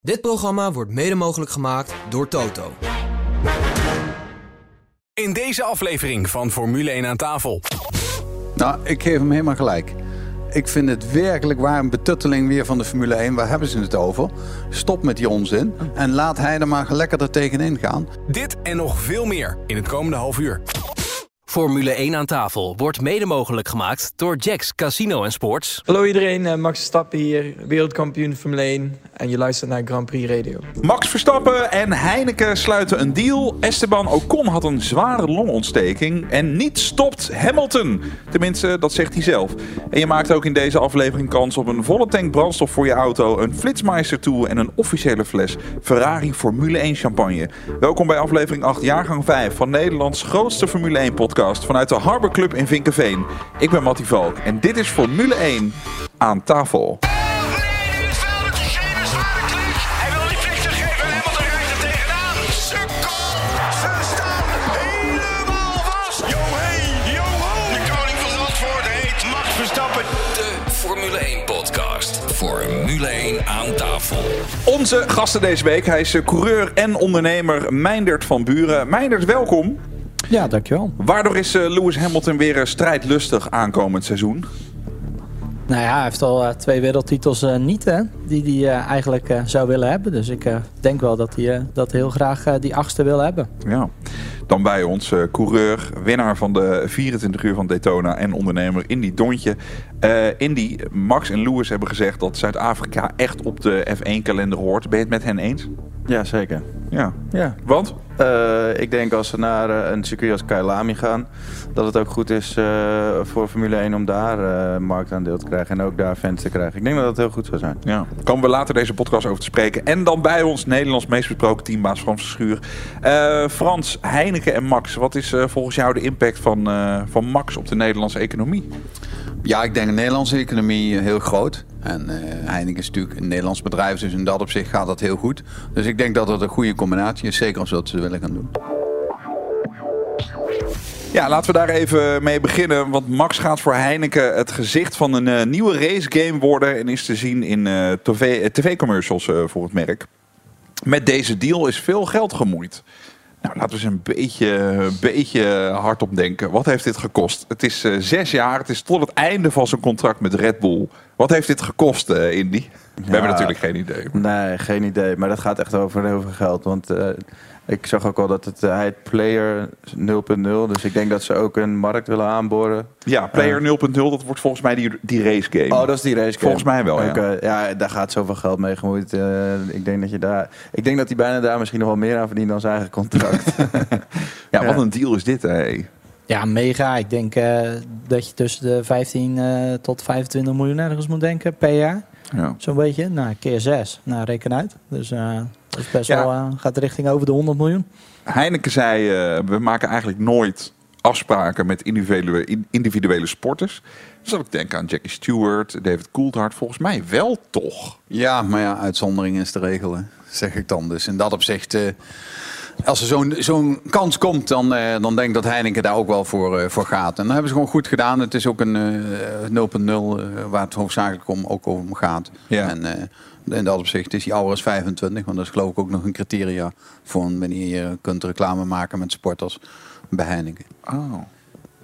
Dit programma wordt mede mogelijk gemaakt door Toto. In deze aflevering van Formule 1 aan tafel. Nou, ik geef hem helemaal gelijk. Ik vind het werkelijk waar een betutteling weer van de Formule 1. Waar hebben ze het over? Stop met die onzin en laat hij er maar lekker er tegenin gaan. Dit en nog veel meer in het komende half uur. Formule 1 aan tafel wordt mede mogelijk gemaakt door Jacks Casino en Sports. Hallo iedereen, eh, Max Verstappen hier, wereldkampioen Formule 1 en je luistert naar Grand Prix Radio. Max Verstappen en Heineken sluiten een deal. Esteban Ocon had een zware longontsteking en niet stopt Hamilton. Tenminste, dat zegt hij zelf. En je maakt ook in deze aflevering kans op een volle tank brandstof voor je auto, een Flitsmeister tool en een officiële fles Ferrari Formule 1 champagne. Welkom bij aflevering 8, jaargang 5 van Nederlands grootste Formule 1 podcast vanuit de Harbor Club in Vinkenveen. Ik ben Mattie Valk en dit is Formule 1 aan tafel. Hij wil die flik geven en Hamilton rijdt er tegenaan. Sukkel! Ze staan helemaal vast. Yo hey, yo ho! De koning van Zandvoort heet Max Verstappen. De Formule 1 podcast. Formule 1 aan tafel. Onze gasten deze week, hij is eh, coureur en ondernemer Meindert van Buren. Meindert, welkom. Ja, dankjewel. Waardoor is eh, Lewis Hamilton weer eh, strijdlustig aankomend seizoen? Nou ja, hij heeft al eh, twee wereldtitels eh, niet, hè, die hij eh, eigenlijk eh, zou willen hebben. Dus ik eh, denk wel dat hij eh, dat heel graag die achtste wil hebben. Ja. Dan bij ons eh, coureur, winnaar van de 24 uur van Daytona en ondernemer Indy Dontje. Eh, Indy, Max en Lewis hebben gezegd dat Zuid-Afrika echt op de F1-kalender hoort. Ben je het met hen eens? Ja, zeker. Ja. Ja. Want? Eh, ik denk als we naar eh, een circuit als Kailami gaan, dat het ook goed is eh, voor Formule 1 om daar marktaandeel te krijgen en ook daar fans te krijgen. Ik denk dat dat heel goed zou zijn. Ja. Komen we later deze podcast over te spreken. En dan bij ons Nederlands meest besproken teambaas Frans Verschuur. Eh, Frans, Heineken en Max. Wat is volgens jou de impact van, van Max op de Nederlandse economie? Ja, ik denk de Nederlandse economie eh, heel groot. En eh, Heineken is natuurlijk een Nederlands bedrijf, dus in dat opzicht gaat dat heel goed. Dus ik denk dat het een goede combinatie is, zeker als dat ze willen gaan doen. Ja, laten we daar even mee beginnen. Want Max gaat voor Heineken het gezicht van een eh, nieuwe racegame worden. En is te zien in eh, tv-commercials voor het merk. Met deze deal is veel geld gemoeid. Nou, laten we eens een beetje, een beetje hardop denken. Wat heeft dit gekost? Het is eh, zes jaar. Het is tot het einde van zijn contract met Red Bull. Wat heeft dit gekost, eh, Indy? We hebben natuurlijk geen idee. Nee, geen idee. Maar dat gaat echt over heel veel geld. Want eh, ik zag ook al dat het, eh, hij heet Player 0.0. Dus ik denk dat ze ook een markt willen aanboren. Ja, Player 0.0, dat wordt volgens mij die, die race game. Oh, dat is die race. Volgens mij wel, ja. Oké, ja, daar gaat zoveel geld mee gemoeid. Eh, ik denk dat je daar. Ik denk dat hij bijna daar misschien nog wel meer aan verdient dan zijn eigen contract. Ja, wat een deal is dit, hè? Ja, mega. Ik denk eh, dat je tussen de 15 eh, tot 25 miljoen ergens moet denken per jaar. Ja. Zo'n beetje. Nou, keer 6. Nou, reken uit. Dus eh, dat is best Ja. wel, eh, gaat richting over de 100 miljoen. Heineken zei, eh, we maken eigenlijk nooit afspraken met individuele, in- individuele sporters. Dus dat ik denk aan Jackie Stewart, David Coulthard. Volgens mij wel toch. Ja, maar ja, uitzondering is de regel, hè, zeg ik dan. Dus in dat opzicht, eh, als er zo'n zo'n kans komt, dan, eh, dan denk ik dat Heineken daar ook wel voor, eh, voor gaat. En dan hebben ze gewoon goed gedaan. Het is ook een eh, 0.0 eh, waar het hoofdzakelijk om, ook om gaat. Ja. En eh, in dat opzicht is die ouder als 25, want dat is geloof ik ook nog een criteria voor wanneer je kunt reclame maken met sporters bij Heineken. Oh.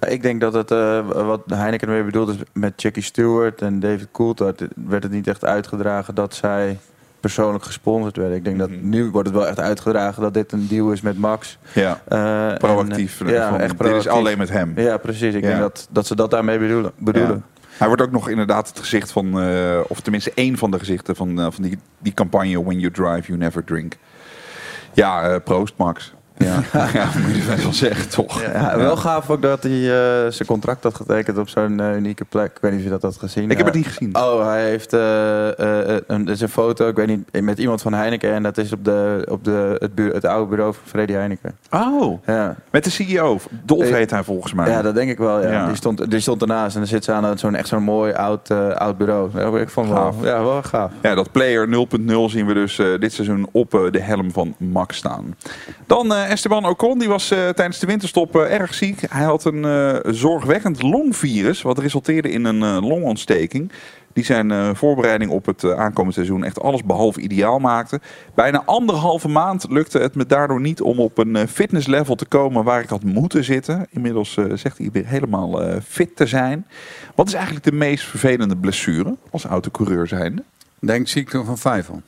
Ik denk dat het, eh, wat Heineken ermee bedoelt is met Jackie Stewart en David Coulthard werd het niet echt uitgedragen dat zij persoonlijk gesponsord werden. Ik denk dat Mhm. nu wordt het wel echt uitgedragen dat dit een deal is met Max. Ja, Eh, en, proactief. eh, ja, echt Dit is alleen met hem. Ja, precies. Ik Ja. denk dat, dat ze dat daarmee bedoelen. bedoelen. Hij wordt ook nog inderdaad het gezicht van, eh, of tenminste één van de gezichten van, van die, die campagne When You Drive, You Never Drink. Ja, proost Max. Ja, ja moet je best wel zeggen, toch? Ja, wel gaaf ook dat hij eh, zijn contract had getekend op zo'n eh, unieke plek. Ik weet niet of je dat had gezien. Ik heb het Eh, niet gezien. Oh, hij heeft een, er is een foto, ik weet niet, met iemand van Heineken. En dat is op, de, op de, het, het oude bureau van Freddy Heineken. Oh, Ja. met de CEO. Dolf heet hij volgens mij. ja, dat denk ik wel. Ja. Ja. Die, stond, die stond ernaast en dan zit ze aan zo'n echt zo'n mooi oud, oud bureau. Ja, ik vond het wel, Gaaf. ja, wel gaaf. Ja, dat player 0.0 zien we dus dit seizoen op de helm van Max staan. Dan Esteban Ocon, die was eh, tijdens de winterstop eh, erg ziek. Hij had een eh, zorgwekkend longvirus, wat resulteerde in een eh, longontsteking. Die zijn eh, voorbereiding op het eh, aankomend seizoen echt alles behalve ideaal maakte. Bijna anderhalve maand lukte het me daardoor niet om op een eh, fitnesslevel te komen waar ik had moeten zitten. Inmiddels eh, zegt hij weer helemaal eh, fit te zijn. Wat is eigenlijk de meest vervelende blessure als autocoureur zijnde? Denk ziekte van vijfel.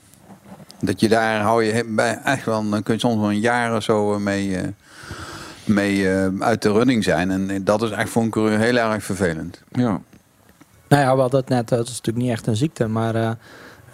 Dat je daar hou je bij echt wel, dan kun je soms wel een jaar of zo eh, mee, eh, mee eh, uit de running zijn. En dat is echt voor een coureur heel erg vervelend. Ja. Nou ja, we hadden het net, het is natuurlijk niet echt een ziekte, maar eh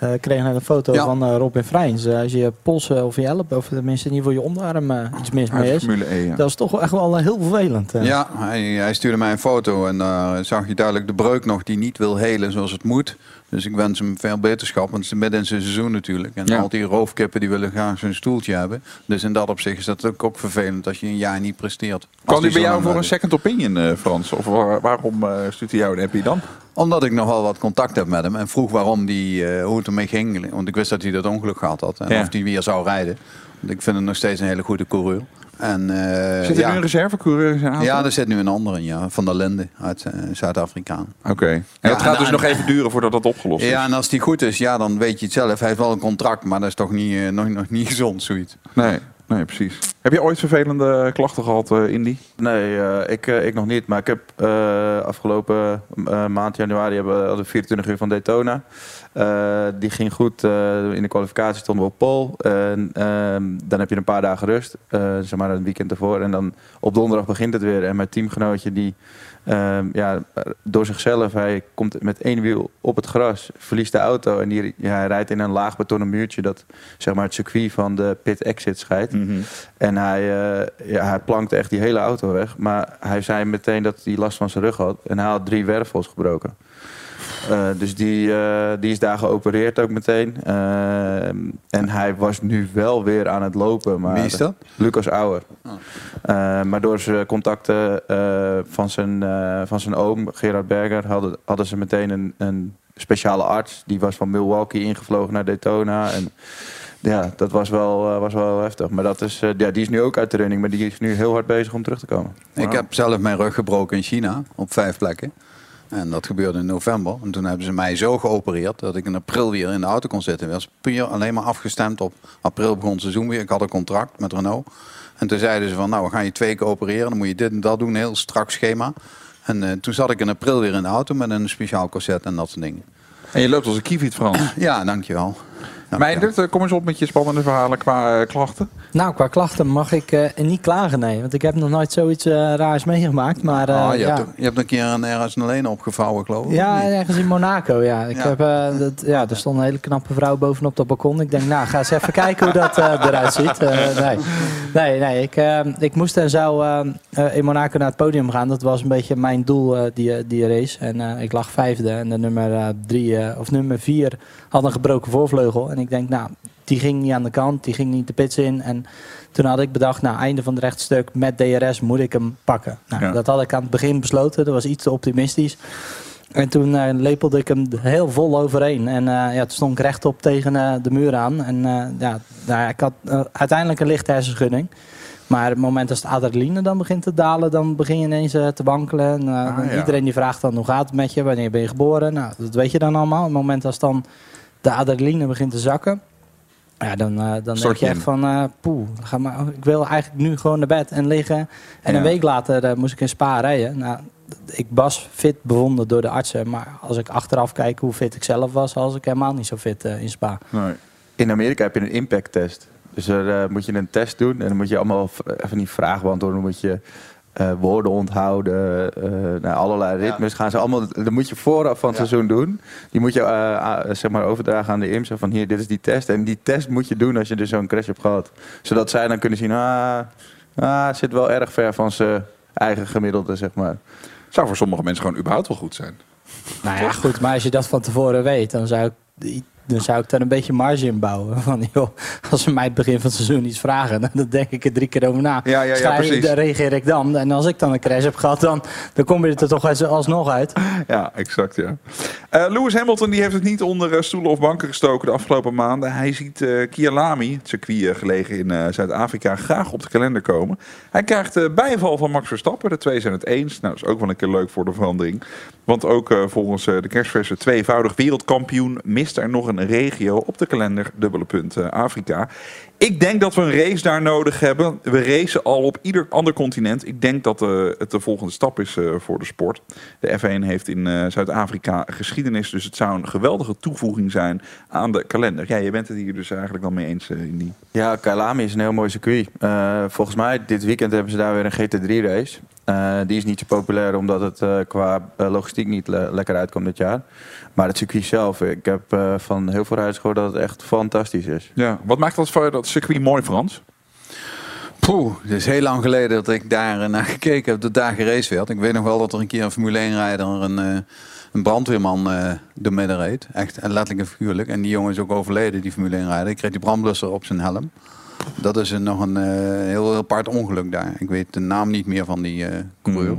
eh, ik kreeg net een foto Ja. van Robin Freins. Eh, als je polsen of je elleboog, of tenminste in ieder geval je onderarm iets mis Uit mee is, E, ja. dat is toch echt wel heel vervelend. Ja, hij, hij stuurde mij een foto en daar zag je duidelijk de breuk nog die niet wil helen zoals het moet. Dus ik wens hem veel beterschap, want het is midden in zijn seizoen natuurlijk. En Ja. al die roofkippen die willen graag zo'n stoeltje hebben. Dus in dat opzicht is dat ook, ook vervelend als je een jaar niet presteert. Kan hij bij jou voor een doet. second opinion, eh, Frans? Of waar- waarom eh, stuurt hij jou een appie dan? Omdat ik nog wel wat contact heb met hem en vroeg waarom die, eh, hoe het ermee ging. Want ik wist dat hij dat ongeluk gehad had en Ja. of hij weer zou rijden. Want ik vind hem nog steeds een hele goede coureur. En, eh, Zit er ja. nu een reservecoureur in zijn auto? Ja, er zit nu een andere in, ja, van der Lende uit eh, Zuid-Afrikaan. Oké. En Ja, dat gaat en- dus en- nog even duren voordat dat opgelost is? Ja, en als die goed is, ja, dan weet je het zelf. Hij heeft wel een contract, maar dat is toch niet, eh, nog, nog niet gezond, zoiets. Nee, nee, precies. Heb je ooit vervelende klachten gehad, eh Indy? Nee, eh, ik, eh, ik nog niet. Maar ik heb afgelopen maand januari hebben hadden we 24 uur van Daytona. Die ging goed. in de kwalificatie stonden we op pole. En, ehm, dan heb je een paar dagen rust. zeg maar een weekend ervoor. En dan op donderdag begint het weer. En mijn teamgenootje die ehm, ja, door zichzelf, hij komt met één wiel op het gras, verliest de auto. En die, ja, hij rijdt in een laag betonnen muurtje dat zeg maar, het circuit van de pit exit scheidt. En hij, eh, ja, hij plankte echt die hele auto weg. Maar hij zei meteen dat hij last van zijn rug had. En hij had drie wervels gebroken. Eh, dus die, eh, die is daar geopereerd ook meteen. Eh, en hij was nu wel weer aan het lopen. Maar Wie is dat? Lucas Auer. Oh. Eh, maar door zijn contacten eh, van, zijn, eh, van zijn oom, Gerard Berger, hadden, hadden ze meteen een, een speciale arts. Die was van Milwaukee ingevlogen naar Daytona. En ja, dat was wel, eh, was wel heftig. Maar dat is, eh, ja, die is nu ook uit de running. Maar die is nu heel hard bezig om terug te komen. Ik heb zelf mijn rug gebroken in China, op vijf plekken. En dat gebeurde in november. En toen hebben ze mij zo geopereerd dat ik in april weer in de auto kon zitten. Dat was puur alleen maar afgestemd op april begon het seizoen weer. Ik had een contract met Renault. En toen zeiden ze van, nou, we gaan je twee keer opereren. Dan moet je dit en dat doen, een heel strak schema. En eh, toen zat ik in april weer in de auto met een speciaal corset en dat soort dingen. En je loopt als een kieviet, Frans. Ja, dankjewel. Dankjewel. Meindert, eh, kom eens op met je spannende verhalen qua eh, klachten. Nou, qua klachten mag ik eh, niet klagen, nee. Want ik heb nog nooit zoiets raars meegemaakt. Maar eh, Ah, je, ja. hebt, je hebt een keer een ergens een alleen opgevouwen, geloof ik. Ja, ergens in Monaco, ja. Ik Ja. Heb, eh, dat, ja. Er stond een hele knappe vrouw bovenop dat balkon. Ik denk, nou, ga eens even kijken hoe dat eh, eruit ziet. Eh, nee, nee, nee ik, ik moest en zou in Monaco naar het podium gaan. Dat was een beetje mijn doel, die, die race. En eh, ik lag vijfde en de nummer, eh, drie, eh, of nummer vier had een gebroken voorvleugel. En ik denk, nou, die ging niet aan de kant, die ging niet de pits in. En toen had ik bedacht, nou, einde van het rechtstuk met DRS moet ik hem pakken. Nou, Ja. Dat had ik aan het begin besloten. Dat was iets te optimistisch. En toen eh, lepelde ik hem heel vol overheen. En eh, ja, toen stond ik rechtop tegen eh, de muur aan. En ja, nou, ik had uiteindelijk een lichte hersenschudding. Maar het moment als de adrenaline dan begint te dalen, dan begin je ineens te wankelen. En, Ah, ja. Iedereen die vraagt dan hoe gaat het met je, wanneer ben je geboren? Nou, dat weet je dan allemaal. Het moment als dan de adrenaline begint te zakken, ja, dan, eh, dan denk je echt van, eh poeh, ga maar, ik wil eigenlijk nu gewoon naar bed en liggen. En Ja. een week later eh, moest ik in Spa rijden. Nou, ik was fit bevonden door de artsen, maar als ik achteraf kijk hoe fit ik zelf was, was ik helemaal niet zo fit eh, in Spa. Nee. In Amerika heb je een impact test. Dus er eh, moet je een test doen en dan moet je allemaal even die vragen beantwoorden. Dan moet je eh, woorden onthouden, eh nou, allerlei ritmes gaan ze allemaal. Dat moet je vooraf van het seizoen doen. Die moet je eh, zeg maar overdragen aan de IMSA van hier, dit is die test. En die test moet je doen als je dus zo'n crash hebt gehad. Zodat zij dan kunnen zien, ah, ah het zit wel erg ver van zijn eigen gemiddelde, zeg maar. Zou voor sommige mensen gewoon überhaupt wel goed zijn. Nou ja, goed, maar als je dat van tevoren weet, dan zou ik, dan zou ik daar een beetje marge in bouwen. Van, joh, als ze mij het begin van het seizoen iets vragen, dan, denk ik er drie keer over na. Ja, ja, ja, Schrijf- precies. Dan reageer ik dan. En als ik dan een crash heb gehad, dan, dan kom je er toch alsnog uit. Ja, exact, ja. Eh, Lewis Hamilton die heeft het niet onder eh, stoelen of banken gestoken de afgelopen maanden. Hij ziet eh Kialami, het circuit gelegen in Zuid-Afrika, graag op de kalender komen. Hij krijgt bijval van Max Verstappen. De twee zijn het eens. Nou, dat is ook wel een keer leuk voor de verandering. Want ook eh, volgens eh, de kerstverse tweevoudig wereldkampioen mist er nog een regio op de kalender, dubbele punt eh, Afrika. Ik denk dat we een race daar nodig hebben. We racen al op ieder ander continent. Ik denk dat eh, het de volgende stap is eh, voor de sport. De F1 heeft in eh, Zuid-Afrika geschiedenis, dus het zou een geweldige toevoeging zijn aan de kalender. Ja, je bent het hier dus eigenlijk dan mee eens, in die. Ja, Kailami is een heel mooi circuit. Volgens mij, dit weekend hebben ze daar weer een GT3-race. die is niet zo populair omdat het qua logistiek niet le- lekker uitkomt dit jaar. Maar het circuit zelf, ik heb van heel veel rijders gehoord dat het echt fantastisch is. Ja, wat maakt dat, voor dat circuit mooi, Frans? Poeh, het is heel lang geleden dat ik daar eh, naar gekeken heb, dat daar geraced werd. Ik weet nog wel dat er een keer een Formule 1-rijder een, eh, een brandweerman eh door midden reed. Echt letterlijk en figuurlijk. En die jongen is ook overleden, die Formule 1-rijder. Ik kreeg die brandblusser op zijn helm. Dat is een, nog een eh, heel apart ongeluk daar. Ik weet de naam niet meer van die eh coureur.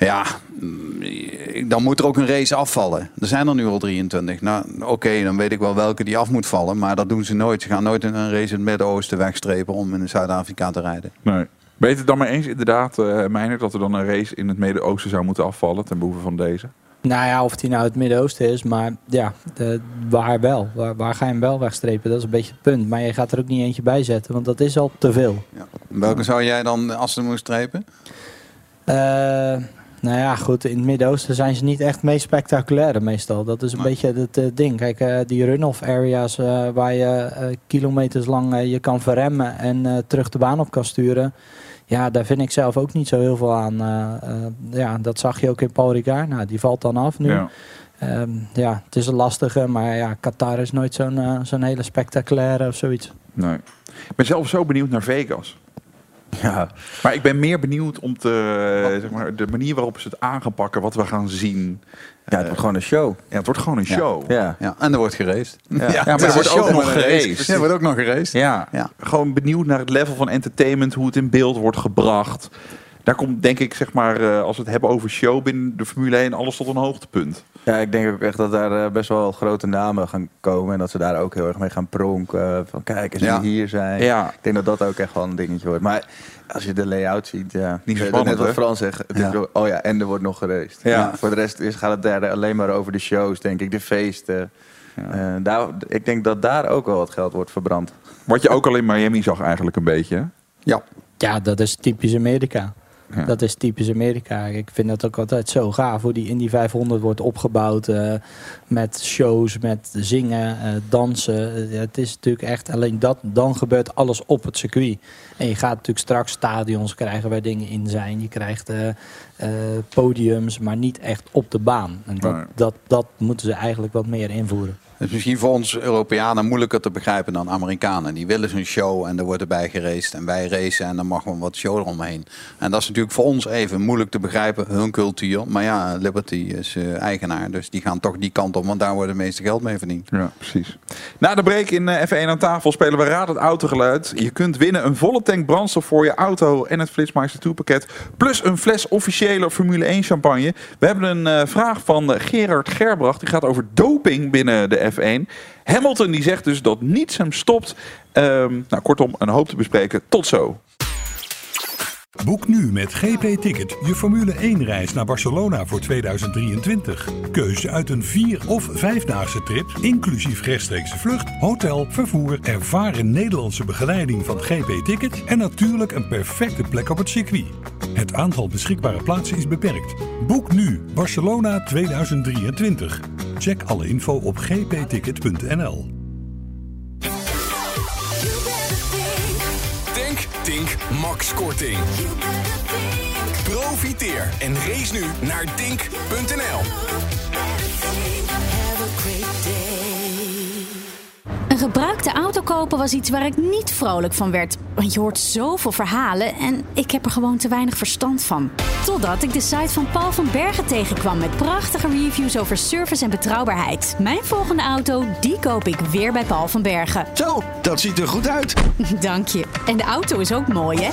Ja, mm, dan moet er ook een race afvallen. Er zijn er nu al 23. Nou, oké, dan weet ik wel welke die af moet vallen. Maar dat doen ze nooit. Ze gaan nooit een een race in het Midden-Oosten wegstrepen om in Zuid-Afrika te rijden. Nee. Ben je het dan maar eens, inderdaad, eh Meijner, dat er dan een race in het Midden-Oosten zou moeten afvallen ten behoeve van deze? Nou ja, of die nou het Midden-Oosten is, maar ja, de, waar wel? Waar, waar ga je hem wel wegstrepen? Dat is een beetje het punt. Maar je gaat er ook niet eentje bij zetten, want dat is al te veel. Ja. Welke zou jij dan als ze moest strepen? Eh, nou ja, goed, in het Midden-Oosten zijn ze niet echt het meest spectaculaire meestal. Dat is een beetje het eh, ding. Kijk, eh, die run-off areas eh, waar je kilometers lang je kan verremmen en terug de baan op kan sturen. Ja, daar vind ik zelf ook niet zo heel veel aan. Ja, dat zag je ook in Paul Ricard. Nou, die valt dan af nu. Ja. Ehm, ja, het is een lastige, maar ja, Qatar is nooit zo'n zo'n hele spectaculaire of zoiets. Nee. Ik ben zelf zo benieuwd naar Vegas. Ja, Maar ik ben meer benieuwd om te, zeg maar, de manier waarop ze het aan gaan pakken, wat we gaan zien. ja het wordt gewoon een show. Ja, het wordt gewoon een Ja. show. Ja. Ja, en er wordt geraced. Ja, maar er wordt ook nog geraced. Ja, er wordt ook nog geraced. Ja. Ja. gewoon benieuwd naar het level van entertainment, hoe het in beeld wordt gebracht. Daar komt denk ik, zeg maar, eh, als we het hebben over show binnen de Formule 1, alles tot een hoogtepunt. Ja, ik denk ook echt dat daar eh, best wel grote namen gaan komen. En dat ze daar ook heel erg mee gaan pronken. Van kijk eens Ja. wie hier zijn. Ja. Ik denk dat dat ook echt wel een dingetje wordt. Maar als je de layout ziet, ja. Niet zo spannend, Net wat hè? Frans zegt. is Oh ja, en er wordt nog. Ja. Voor de rest is, gaat het daar alleen maar over de shows, denk ik. De feesten. Eh, daar, ik denk dat daar ook wel wat geld wordt verbrand. Wat je ook al in Miami zag eigenlijk een beetje. Ja. Ja, dat is typisch Amerika. Ja. Dat is typisch Amerika. Ik vind dat ook altijd zo gaaf hoe die Indy 500 wordt opgebouwd. eh, met shows, met zingen, eh, dansen. Eh, het is natuurlijk echt alleen dat. Dan gebeurt alles op het circuit. En je gaat natuurlijk straks stadions krijgen waar dingen in zijn. Je krijgt podiums, maar niet echt op de baan. En dat, Nee. dat, dat moeten ze eigenlijk wat meer invoeren. Het is misschien voor ons Europeanen moeilijker te begrijpen dan Amerikanen. Die willen zo'n show en er wordt erbij geraced. En wij racen en dan mag gewoon wat show eromheen. En dat is natuurlijk voor ons even moeilijk te begrijpen, hun cultuur. Maar ja, Liberty is eh, eigenaar, dus die gaan toch die kant op. Want daar wordt het meeste geld mee verdiend. Ja, precies. Na de break in eh, F1 aan tafel spelen we Raad het Autogeluid. Je kunt winnen een volle tank brandstof voor je auto en het Flitsmeister 2 pakket. Plus een fles officiële Formule 1 champagne. We hebben een eh, vraag van Gerard Gerbracht. Die gaat over doping binnen de F1. Hamilton die zegt dus dat niets hem stopt. Ehm, nou, kortom, een hoop te bespreken. Tot zo. Boek nu met GP Ticket je Formule 1 reis naar Barcelona voor 2023. Keuze uit een 4 of 5-daagse trip, inclusief rechtstreekse vlucht, hotel, vervoer, ervaren Nederlandse begeleiding van GP Ticket en natuurlijk een perfecte plek op het circuit. Het aantal beschikbare plaatsen is beperkt. Boek nu Barcelona 2023. Check alle info op gpticket.nl. Tink, Max Korting. Profiteer en race nu naar tink.nl. Gebruikte auto kopen was iets waar ik niet vrolijk van werd. Want je hoort zoveel verhalen en ik heb er gewoon te weinig verstand van. Totdat ik de site van Paul van Bergen tegenkwam met prachtige reviews over service en betrouwbaarheid. Mijn volgende auto, die koop ik weer bij Paul van Bergen. Zo, dat ziet er goed uit. Dank je. En de auto is ook mooi, hè?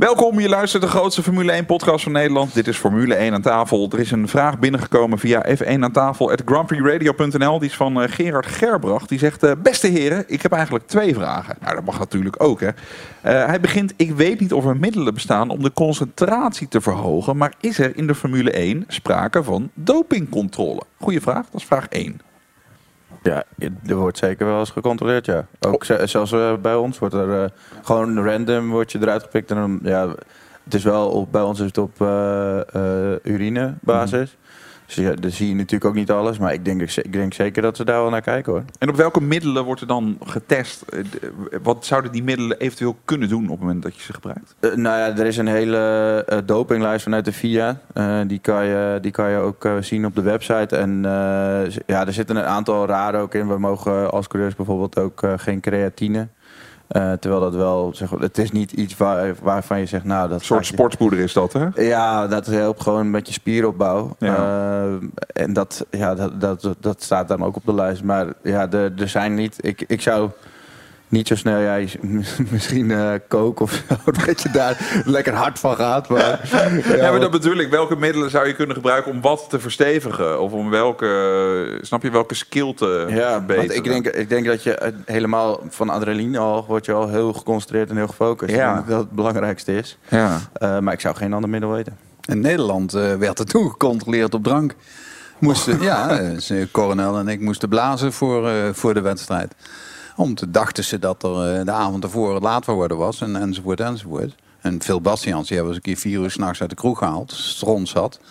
Welkom, je luistert de grootste Formule 1 podcast van Nederland. Dit is Formule 1 aan tafel. Er is een vraag binnengekomen via F1 aan tafel at grandprixradio.nl. Die is van eh, Gerard Gerbracht. Die zegt, eh, beste heren, ik heb eigenlijk twee vragen. Nou, dat mag natuurlijk ook, hè. Eh, hij begint, ik weet niet of er middelen bestaan om de concentratie te verhogen, maar is er in de Formule 1 sprake van dopingcontrole? Goeie vraag, dat is vraag 1. Ja, er wordt zeker wel eens gecontroleerd, ja. Ook ze- zelfs eh, bij ons wordt er eh, gewoon random wordt je eruit gepikt. En ja, het is wel op, bij ons is het op eh, eh, urinebasis. Dus ja, dan zie je natuurlijk ook niet alles. Maar ik denk, ik denk zeker dat ze daar wel naar kijken hoor. En op welke middelen wordt er dan getest? Eh, d- Wat zouden die middelen eventueel kunnen doen op het moment dat je ze gebruikt? Eh, nou ja, er is een hele eh, dopinglijst vanuit de FIA. Eh, die, kan je, die kan je ook eh, zien op de website. En eh, ja, er zitten een aantal raden ook in. We mogen als coureurs bijvoorbeeld ook eh, geen creatine. Eh, terwijl dat wel, zeg, het is niet iets waar, waarvan je zegt, nou dat Een soort je- sportspoeder is dat, hè? Ja, dat helpt gewoon met je spieropbouw. Ja. Eh, en dat, ja, dat, dat, dat staat dan ook op de lijst. Maar ja, er, er zijn niet. Ik, ik zou niet zo snel, ja, je- misschien eh koken of zo, dat je daar lekker hard van gaat. Maar, Ja, maar dat bedoel ik. Welke middelen zou je kunnen gebruiken om wat te verstevigen? Of om welke, snap je, welke skill te ja, verbeteren? want ik denk, ik denk dat je eh, helemaal van adrenaline al word je al heel geconcentreerd en heel gefocust. Ja. Dat dat het belangrijkste is. Ja. Eh, maar ik zou geen ander middel weten. In Nederland eh, werd er toen gecontroleerd op drank. Moesten, ja, eh, Coronel en ik moesten blazen voor, eh, voor de wedstrijd. Om te dachten ze dat er eh, de avond ervoor laat worden was en, enzovoort enzovoort. En Phil Bastians, die hebben we eens een keer vier uur s'nachts uit de kroeg gehaald. Strons had.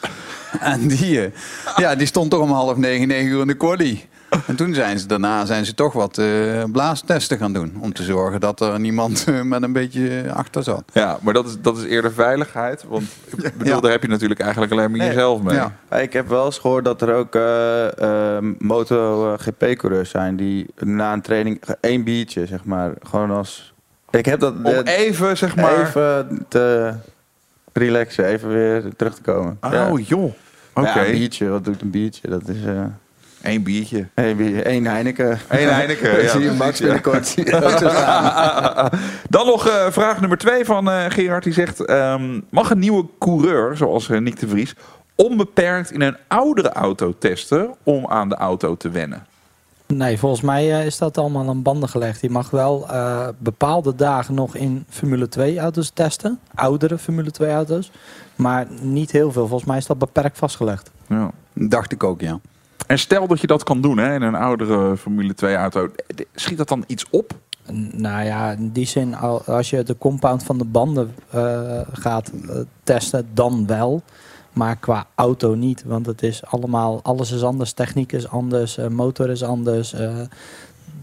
En die, eh, ja, die stond toch om half negen, negen uur in de quali. En toen zijn ze daarna zijn ze toch wat eh, blaastesten gaan doen. Om te zorgen dat er niemand eh, met een beetje achter zat. Ja, maar dat is, dat is eerder veiligheid. Want ik bedoel, Ja. daar heb je natuurlijk eigenlijk alleen maar Nee. jezelf mee. Ja. Ik heb wel eens gehoord dat er ook eh, eh, MotoGP-coureurs zijn die na een training één biertje, zeg maar, gewoon als. Ik heb dat Om eh, even, zeg maar... even te relaxen, even weer terug te komen. Oh, ja. joh. Oké. Ja, een biertje, wat doet een biertje? Dat is eh Eén biertje. één Heineken. Eén Heineken, ja, zie je Max ja. binnenkort. Dan nog eh, vraag nummer twee van eh, Gerard. Die zegt, ehm, mag een nieuwe coureur, zoals eh, Nick de Vries... onbeperkt in een oudere auto testen om aan de auto te wennen? Nee, volgens mij eh, is dat allemaal aan banden gelegd. Je mag wel eh, bepaalde dagen nog in Formule 2 auto's testen. Oudere Formule 2 auto's. Maar niet heel veel. Volgens mij is dat beperkt vastgelegd. Ja. Dacht ik ook, ja. En stel dat je dat kan doen hè, in een oudere Formule 2 auto. Schiet dat dan iets op? Nou ja, in die zin, al- als je de compound van de banden eh, gaat eh, testen, dan wel. Maar qua auto niet, want het is allemaal, alles is anders. Techniek is anders, eh, motor is anders. eh,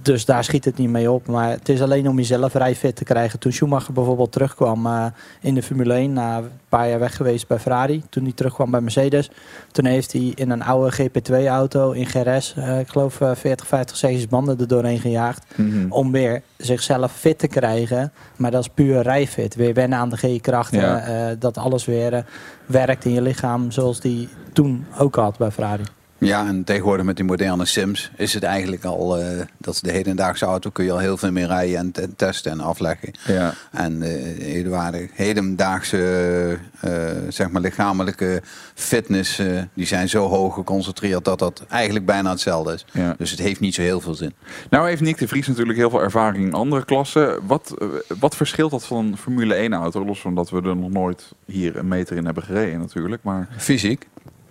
dus daar schiet het niet mee op. Maar het is alleen om jezelf rijfit te krijgen. Toen Schumacher bijvoorbeeld terugkwam eh, in de Formule 1, na een paar jaar weg geweest bij Ferrari. Toen hij terugkwam bij Mercedes. Toen heeft hij in een oude GP2-auto in GRS, eh, ik geloof eh, 40, 50 C's banden er doorheen gejaagd om weer zichzelf fit te krijgen. Maar dat is puur rijfit. Weer wennen aan de G-krachten. Ja. eh, dat alles weer werkt in je lichaam zoals die toen ook had bij Ferrari. Ja, en tegenwoordig met die moderne Sims is het eigenlijk al eh, dat is de hedendaagse auto kun je al heel veel meer rijden en, en testen en afleggen. Ja. En eh hedenwaarde- hedendaagse eh, zeg maar lichamelijke fitness, die zijn zo hoog geconcentreerd dat dat eigenlijk bijna hetzelfde is. Ja. Dus het heeft niet zo heel veel zin. Nou heeft Nick de Vries natuurlijk heel veel ervaring in andere klassen. Wat, wat verschilt dat van een Formule 1 auto? Los van dat we er nog nooit hier een meter in hebben gereden natuurlijk. Maar Fysiek.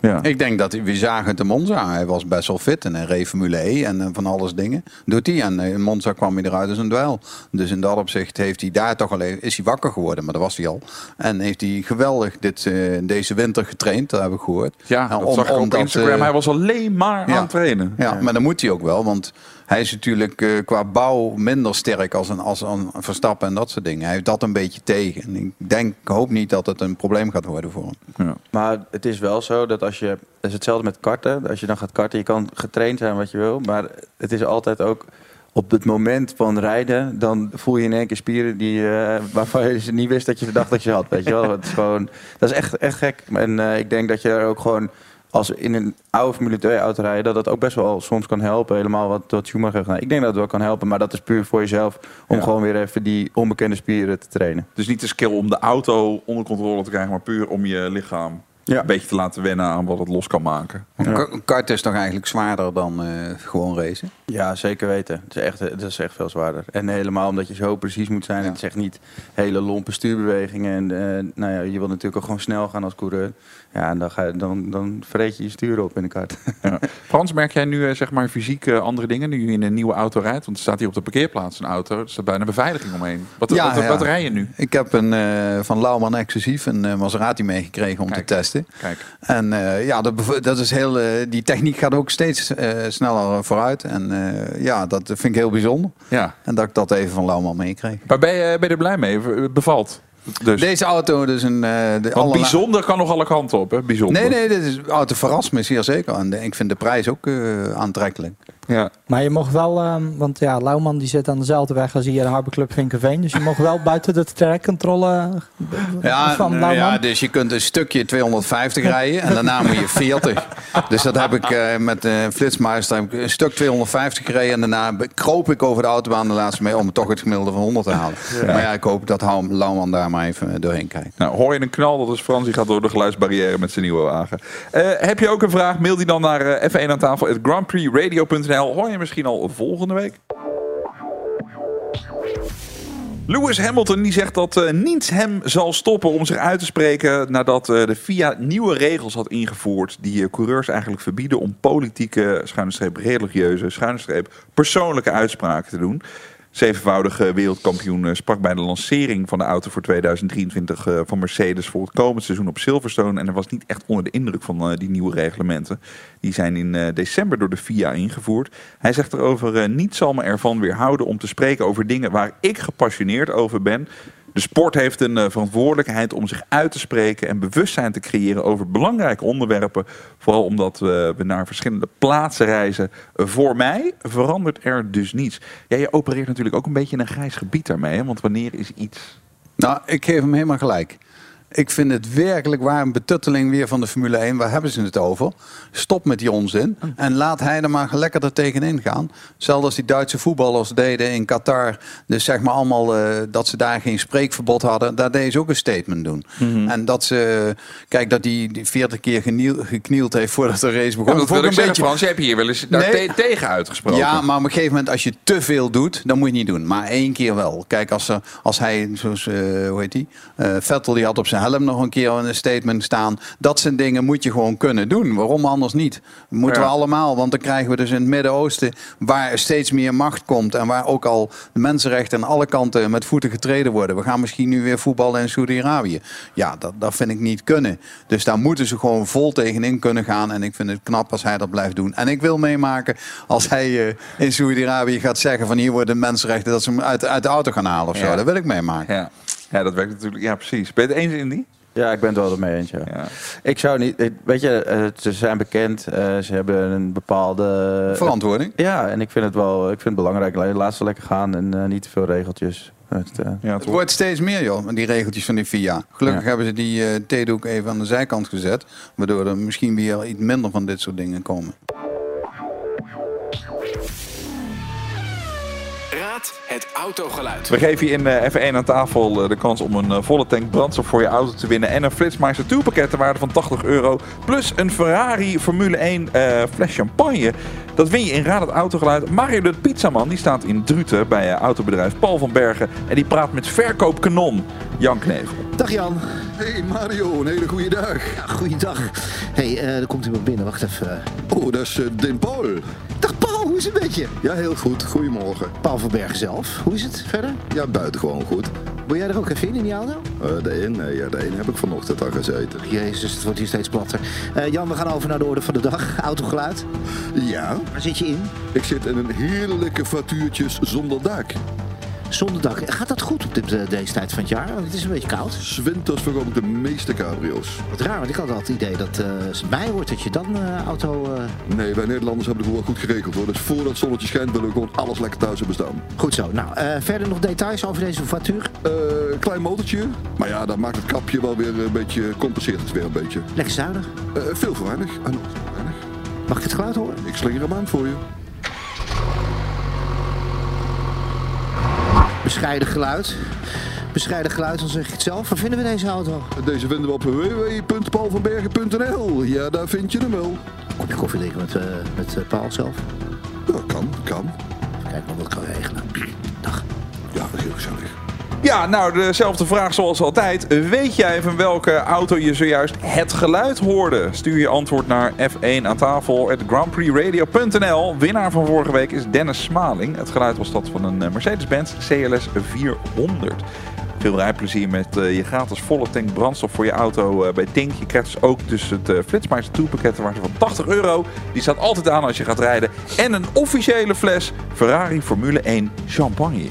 Ja. Ik denk dat hij- we zagen het in Monza. Hij was best wel fit en hij reed Formule E en eh, van alles dingen. Doet hij. En eh, in Monza kwam hij eruit als een duel. Dus in dat opzicht heeft hij daar toch al even, is hij wakker geworden, maar dat was hij al. En heeft hij geweldig dit, eh, deze winter getraind, dat heb ik gehoord. ja, En dat zag ik op Instagram. Hij was alleen maar ja. aan het trainen. Ja, maar dat moet hij ook wel, want hij is natuurlijk eh, qua bouw minder sterk als een, als een Verstappen en dat soort dingen. Hij heeft dat een beetje tegen. En ik denk, ik hoop niet dat het een probleem gaat worden voor hem. Ja. Maar het is wel zo dat als je. Het is hetzelfde met karten. Als je dan gaat karten, je kan getraind zijn wat je wil. Maar het is altijd ook. Op het moment van rijden, dan voel je in één keer spieren die, eh, waarvan je dus niet wist dat je dacht dat je had. Weet je wel? Het is gewoon, dat is echt, echt gek. En eh, ik denk dat je er ook gewoon als in een oude Formule 2 auto rijden, dat dat ook best wel soms kan helpen. Helemaal wat, wat Schumacher heeft gedaan. Ik denk dat het wel kan helpen, maar dat is puur voor jezelf. Om Ja. gewoon weer even die onbekende spieren te trainen. Dus niet de skill om de auto onder controle te krijgen, maar puur om je lichaam Ja. een beetje te laten wennen aan wat het los kan maken. Een ka- Een kart is toch eigenlijk zwaarder dan eh, gewoon racen? Ja, zeker weten. Het is echt, het is echt veel zwaarder. En helemaal omdat je zo precies moet zijn. Ja. Het is echt niet hele lompe stuurbewegingen. En eh, nou ja, je wil natuurlijk ook gewoon snel gaan als coureur. Ja, en dan, ga je, dan, dan vreet je je stuur op in de kart. Ja. Frans, merk jij nu eh, zeg maar fysiek eh, andere dingen nu je in een nieuwe auto rijdt? Want er staat hier op de parkeerplaats een auto, er staat bijna beveiliging omheen. Wat, Ja, wat, ja. wat rij je nu? Ik heb een, eh, van Lauman exclusief een eh, Maserati meegekregen om Kijk. te testen. Kijk, En eh, ja, dat, dat is heel, eh, die techniek gaat ook steeds eh, sneller vooruit. En ja, dat vind ik heel bijzonder. ja. En dat ik dat even van Lauman meekreeg. Maar ben je, ben je er blij mee? Bevalt? Dus. Deze auto, dus een... de Want allerla- bijzonder kan nog alle kanten op, hè? Bijzonder. Nee, nee, dit is, auto verrast me zeer zeker. En ik vind de prijs ook aantrekkelijk. Ja. Maar je mocht wel, ehm, want ja, Lauwman die zit aan dezelfde weg als hier de Harbor Club Vinkenveen. Dus je mocht wel buiten de trekcontrole Ja, van nou Lauwman. ja, dus je kunt een stukje 250 rijden en daarna moet je 40. Dus dat heb ik eh, met de Flitsmeister heb ik een stuk 250 gereden. En daarna kroop ik over de autobaan de laatste mee om toch het gemiddelde van 100 te halen. Maar ja, ik hoop dat Lauwman daar maar even eh, doorheen kijkt. Nou, hoor je een knal, dat is Frans, die gaat door de geluidsbarrière met zijn nieuwe wagen. Eh, heb je ook een vraag? Mail die dan naar eh, F1 aan tafel, grandprixradio.nl. Hoor je misschien al volgende week? Lewis Hamilton die zegt dat eh, niets hem zal stoppen om zich uit te spreken nadat eh, de FIA nieuwe regels had ingevoerd die eh, coureurs eigenlijk verbieden om politieke, schuine streep, religieuze, schuine streep, persoonlijke uitspraken te doen. Zevenvoudige wereldkampioen eh, sprak bij de lancering van de auto voor 2023 eh, van Mercedes voor het komend seizoen op Silverstone. En hij was niet echt onder de indruk van eh, die nieuwe reglementen. Die zijn in december door de FIA ingevoerd. Hij zegt erover, eh, niet zal me ervan weerhouden om te spreken over dingen waar ik gepassioneerd over ben. De sport heeft een eh, verantwoordelijkheid om zich uit te spreken en bewustzijn te creëren over belangrijke onderwerpen. Vooral omdat we naar verschillende plaatsen reizen. Voor mij verandert er dus niets. Ja, je opereert natuurlijk ook een beetje in een grijs gebied daarmee. Want wanneer is iets... Nou, ik geef hem helemaal gelijk. Ik vind het werkelijk waar een betutteling weer van de Formule 1. Waar hebben ze het over? Stop met die onzin. En laat hij er maar lekker er tegenin gaan. Zelfs als die Duitse voetballers deden in Qatar. Dus zeg maar allemaal eh, dat ze daar geen spreekverbod hadden. Daar deed ze ook een statement doen. En dat ze, kijk, dat die, die 40 keer geniel- geknield heeft voordat de race begon. Ja, dat wil ik een zeggen, Frans. Je hebt hier wel eens daar Nee. te- tegen uitgesproken. ja, maar op een gegeven moment als je te veel doet, dan moet je niet doen. Maar één keer wel. Kijk, als, er, als hij, zoals, eh, hoe heet die? Eh, Vettel, die had op zijn helm nog een keer een statement staan. Dat zijn dingen moet je gewoon kunnen doen. Waarom anders niet? Moeten Ja. we allemaal, want dan krijgen we dus in het Midden-Oosten, waar steeds meer macht komt en waar ook al de mensenrechten aan alle kanten met voeten getreden worden. We gaan misschien nu weer voetballen in Saudi-Arabië. Ja, dat, dat vind ik niet kunnen. Dus daar moeten ze gewoon vol tegenin kunnen gaan. En ik vind het knap als hij dat blijft doen. En ik wil meemaken als hij eh, in Saudi-Arabië gaat zeggen van hier worden mensenrechten dat ze hem uit, uit de auto gaan halen of zo. Ja. Dat wil ik meemaken. Ja. Ja, dat werkt natuurlijk. Ja, precies. Ben je het eens in die? Ja, ik ben het wel ermee eens. Ja. Ja. Ik zou niet, ik- weet je, eh, ze zijn bekend, eh, ze hebben een bepaalde Verantwoording. Ja, en ik vind het wel, ik vind het belangrijk. Laat ze lekker gaan en eh, niet te veel regeltjes. Het, eh, Ja, Het wordt steeds meer, joh, die regeltjes van die FIA. Gelukkig Ja. hebben ze die eh theedoek even aan de zijkant gezet. Waardoor er misschien weer iets minder van dit soort dingen komen. Het autogeluid. We geven je in eh, F1 aan tafel eh, de kans om een eh, volle tank brandstof voor je auto te winnen. En een Flitsmeister 2 pakket ter waarde van 80 euro. Plus een Ferrari Formule 1 eh, fles champagne. Dat win je in Raad het Autogeluid. Mario de Pizzaman die staat in Druten bij eh, autobedrijf Paul van Bergen. En die praat met verkoopkanon Jan Knevel. Dag Jan. Hey Mario, een hele goede dag. Ja, goeiedag. hey, eh, er komt iemand binnen. Wacht even. Oh, dat is uh, Den Paul. Dag Paul, hoe is het met je? Ja, heel goed. Goedemorgen. Paul van Bergen zelf. Hoe is het verder? Ja, buitengewoon goed. Wil jij er ook even in, in die auto? Eh, de een, nee, ja, de een heb ik vanochtend al gezeten. Jezus, het wordt hier steeds platter. Eh, Jan, we gaan over naar de orde van de dag. Autogeluid. Ja, Waar zit je in? ik zit in een heerlijke vatuurtjes zonder dak. Zonder dak. Gaat dat goed op dit, eh, deze tijd van het jaar? Want het is een beetje koud. Zwinters verkoop ik de meeste cabrio's. Wat raar, want ik had altijd het idee dat eh, als het bij wordt dat je dan eh auto... eh, Nee, wij Nederlanders hebben het gewoon goed geregeld hoor. Dus voordat het zonnetje schijnt willen we gewoon alles lekker thuis hebben staan. Goed zo. Nou, eh, verder nog details over deze voituur? Eh, klein motortje. Maar ja, dan maakt het kapje wel weer een beetje, compenseert het weer een beetje. Lekker zuinig. Eh, veel voor weinig. En weinig. Mag ik het geluid horen? Ik slinger hem aan voor je. Bescheiden geluid. Bescheiden geluid, dan zeg ik het zelf. Waar vinden we deze auto? Deze vinden we op www.paulvanbergen.nl. Ja, daar vind je hem wel. Kopje koffie drinken met, eh, met eh, Paul zelf. Ja, kan, kan. Kijk maar wat ik kan regelen. Dag. Ja, dat is heel gezellig. Ja, nou, dezelfde vraag zoals altijd. Weet jij van welke auto je zojuist het geluid hoorde? Stuur je antwoord naar F1 aan tafel at grandprixradio.nl. Winnaar van vorige week is Dennis Smaling. Het geluid was dat van een eh, Mercedes-Benz CLS 400. Veel rijplezier met eh, je gratis volle tank brandstof voor je auto eh, bij Tink. Je krijgt dus ook dus het Flitsmeister tourpakket waarde van 80 euro. Die staat altijd aan als je gaat rijden. En een officiële fles Ferrari Formule 1 champagne.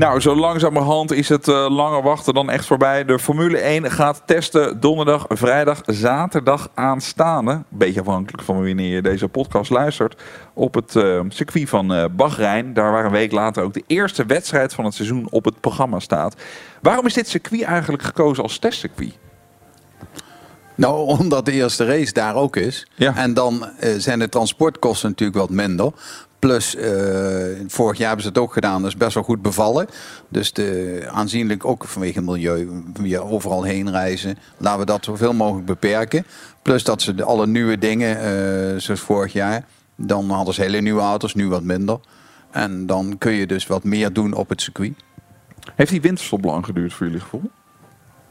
Nou, zo langzamerhand is het uh, langer wachten dan echt voorbij. De Formule 1 gaat testen donderdag, vrijdag, zaterdag aanstaande. Beetje afhankelijk van wanneer je deze podcast luistert. Op het uh, circuit van uh, Bahrein. Daar waar een week later ook de eerste wedstrijd van het seizoen op het programma staat. Waarom is dit circuit eigenlijk gekozen als testcircuit? Nou, omdat de eerste race daar ook is. Ja. En dan uh, zijn de transportkosten natuurlijk wat minder. Plus, uh, vorig jaar hebben ze het ook gedaan, dat is best wel goed bevallen. Dus de, aanzienlijk ook vanwege milieu, via overal heen reizen. Laten we dat zoveel mogelijk beperken. Plus dat ze alle nieuwe dingen, uh, zoals vorig jaar, dan hadden ze hele nieuwe auto's, nu wat minder. En dan kun je dus wat meer doen op het circuit. Heeft die winterstop lang geduurd voor jullie gevoel?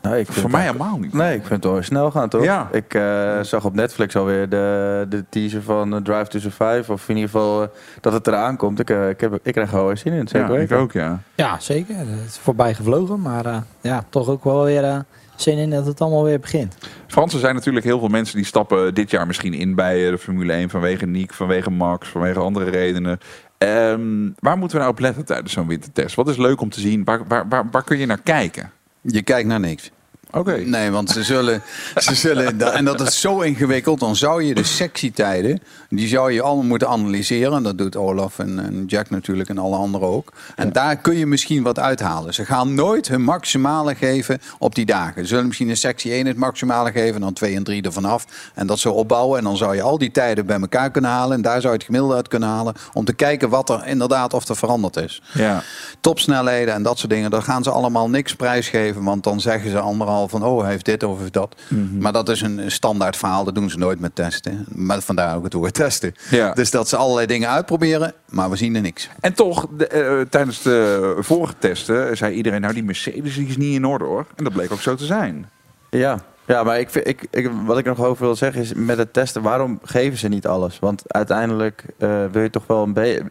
Nou, ik Voor mij helemaal niet. Nee, ik vind het wel snel gaan, toch? Ja. Ik uh, zag op Netflix alweer de, de teaser van uh, Drive to Survive. Of in ieder geval uh, dat het eraan komt. Ik, ik, heb, ik krijg er wel weer zin in. Zeker ja, weten. ik ook, ja. Ja, zeker. Het is voorbij gevlogen. Maar ja, toch ook wel weer zin in dat het allemaal weer begint. Frans, er zijn natuurlijk heel veel mensen die stappen dit jaar misschien in bij de Formule 1. Vanwege Niek, vanwege Max, vanwege andere redenen. Um, waar moeten we nou op letten tijdens zo'n wintertest? Wat is leuk om te zien? Waar, waar, waar, waar kun je naar kijken? Je kijkt naar niks. Oké. Okay. Nee, want ze zullen, ze zullen, en dat is zo ingewikkeld, dan zou je de sectietijden, die zou je allemaal moeten analyseren. Dat doet Olaf en, en Jack natuurlijk en alle anderen ook. En ja. daar kun je misschien wat uithalen. Ze gaan nooit hun maximale geven op die dagen. Ze zullen misschien in sectie 1 het maximale geven, dan 2 en 3 ervan af. En dat zo opbouwen. En dan zou je al die tijden bij elkaar kunnen halen. En daar zou je het gemiddelde uit kunnen halen. Om te kijken wat er inderdaad of er veranderd is. Ja. Topsnelheden en dat soort dingen, daar gaan ze allemaal niks prijsgeven. Want dan zeggen ze anderhalf van oh, hij heeft dit of heeft dat. Mm -hmm. Maar dat is een standaard verhaal, dat doen ze nooit met testen. Maar vandaar ook het woord testen. Ja. Dus dat ze allerlei dingen uitproberen, maar we zien er niks. En toch, de, uh, tijdens de vorige testen zei iedereen, nou die Mercedes die is niet in orde hoor. En dat bleek ook zo te zijn. Ja, ja, maar ik, ik, ik, wat ik nog over wil zeggen is met het testen, waarom geven ze niet alles? Want uiteindelijk uh, wil je toch wel een beetje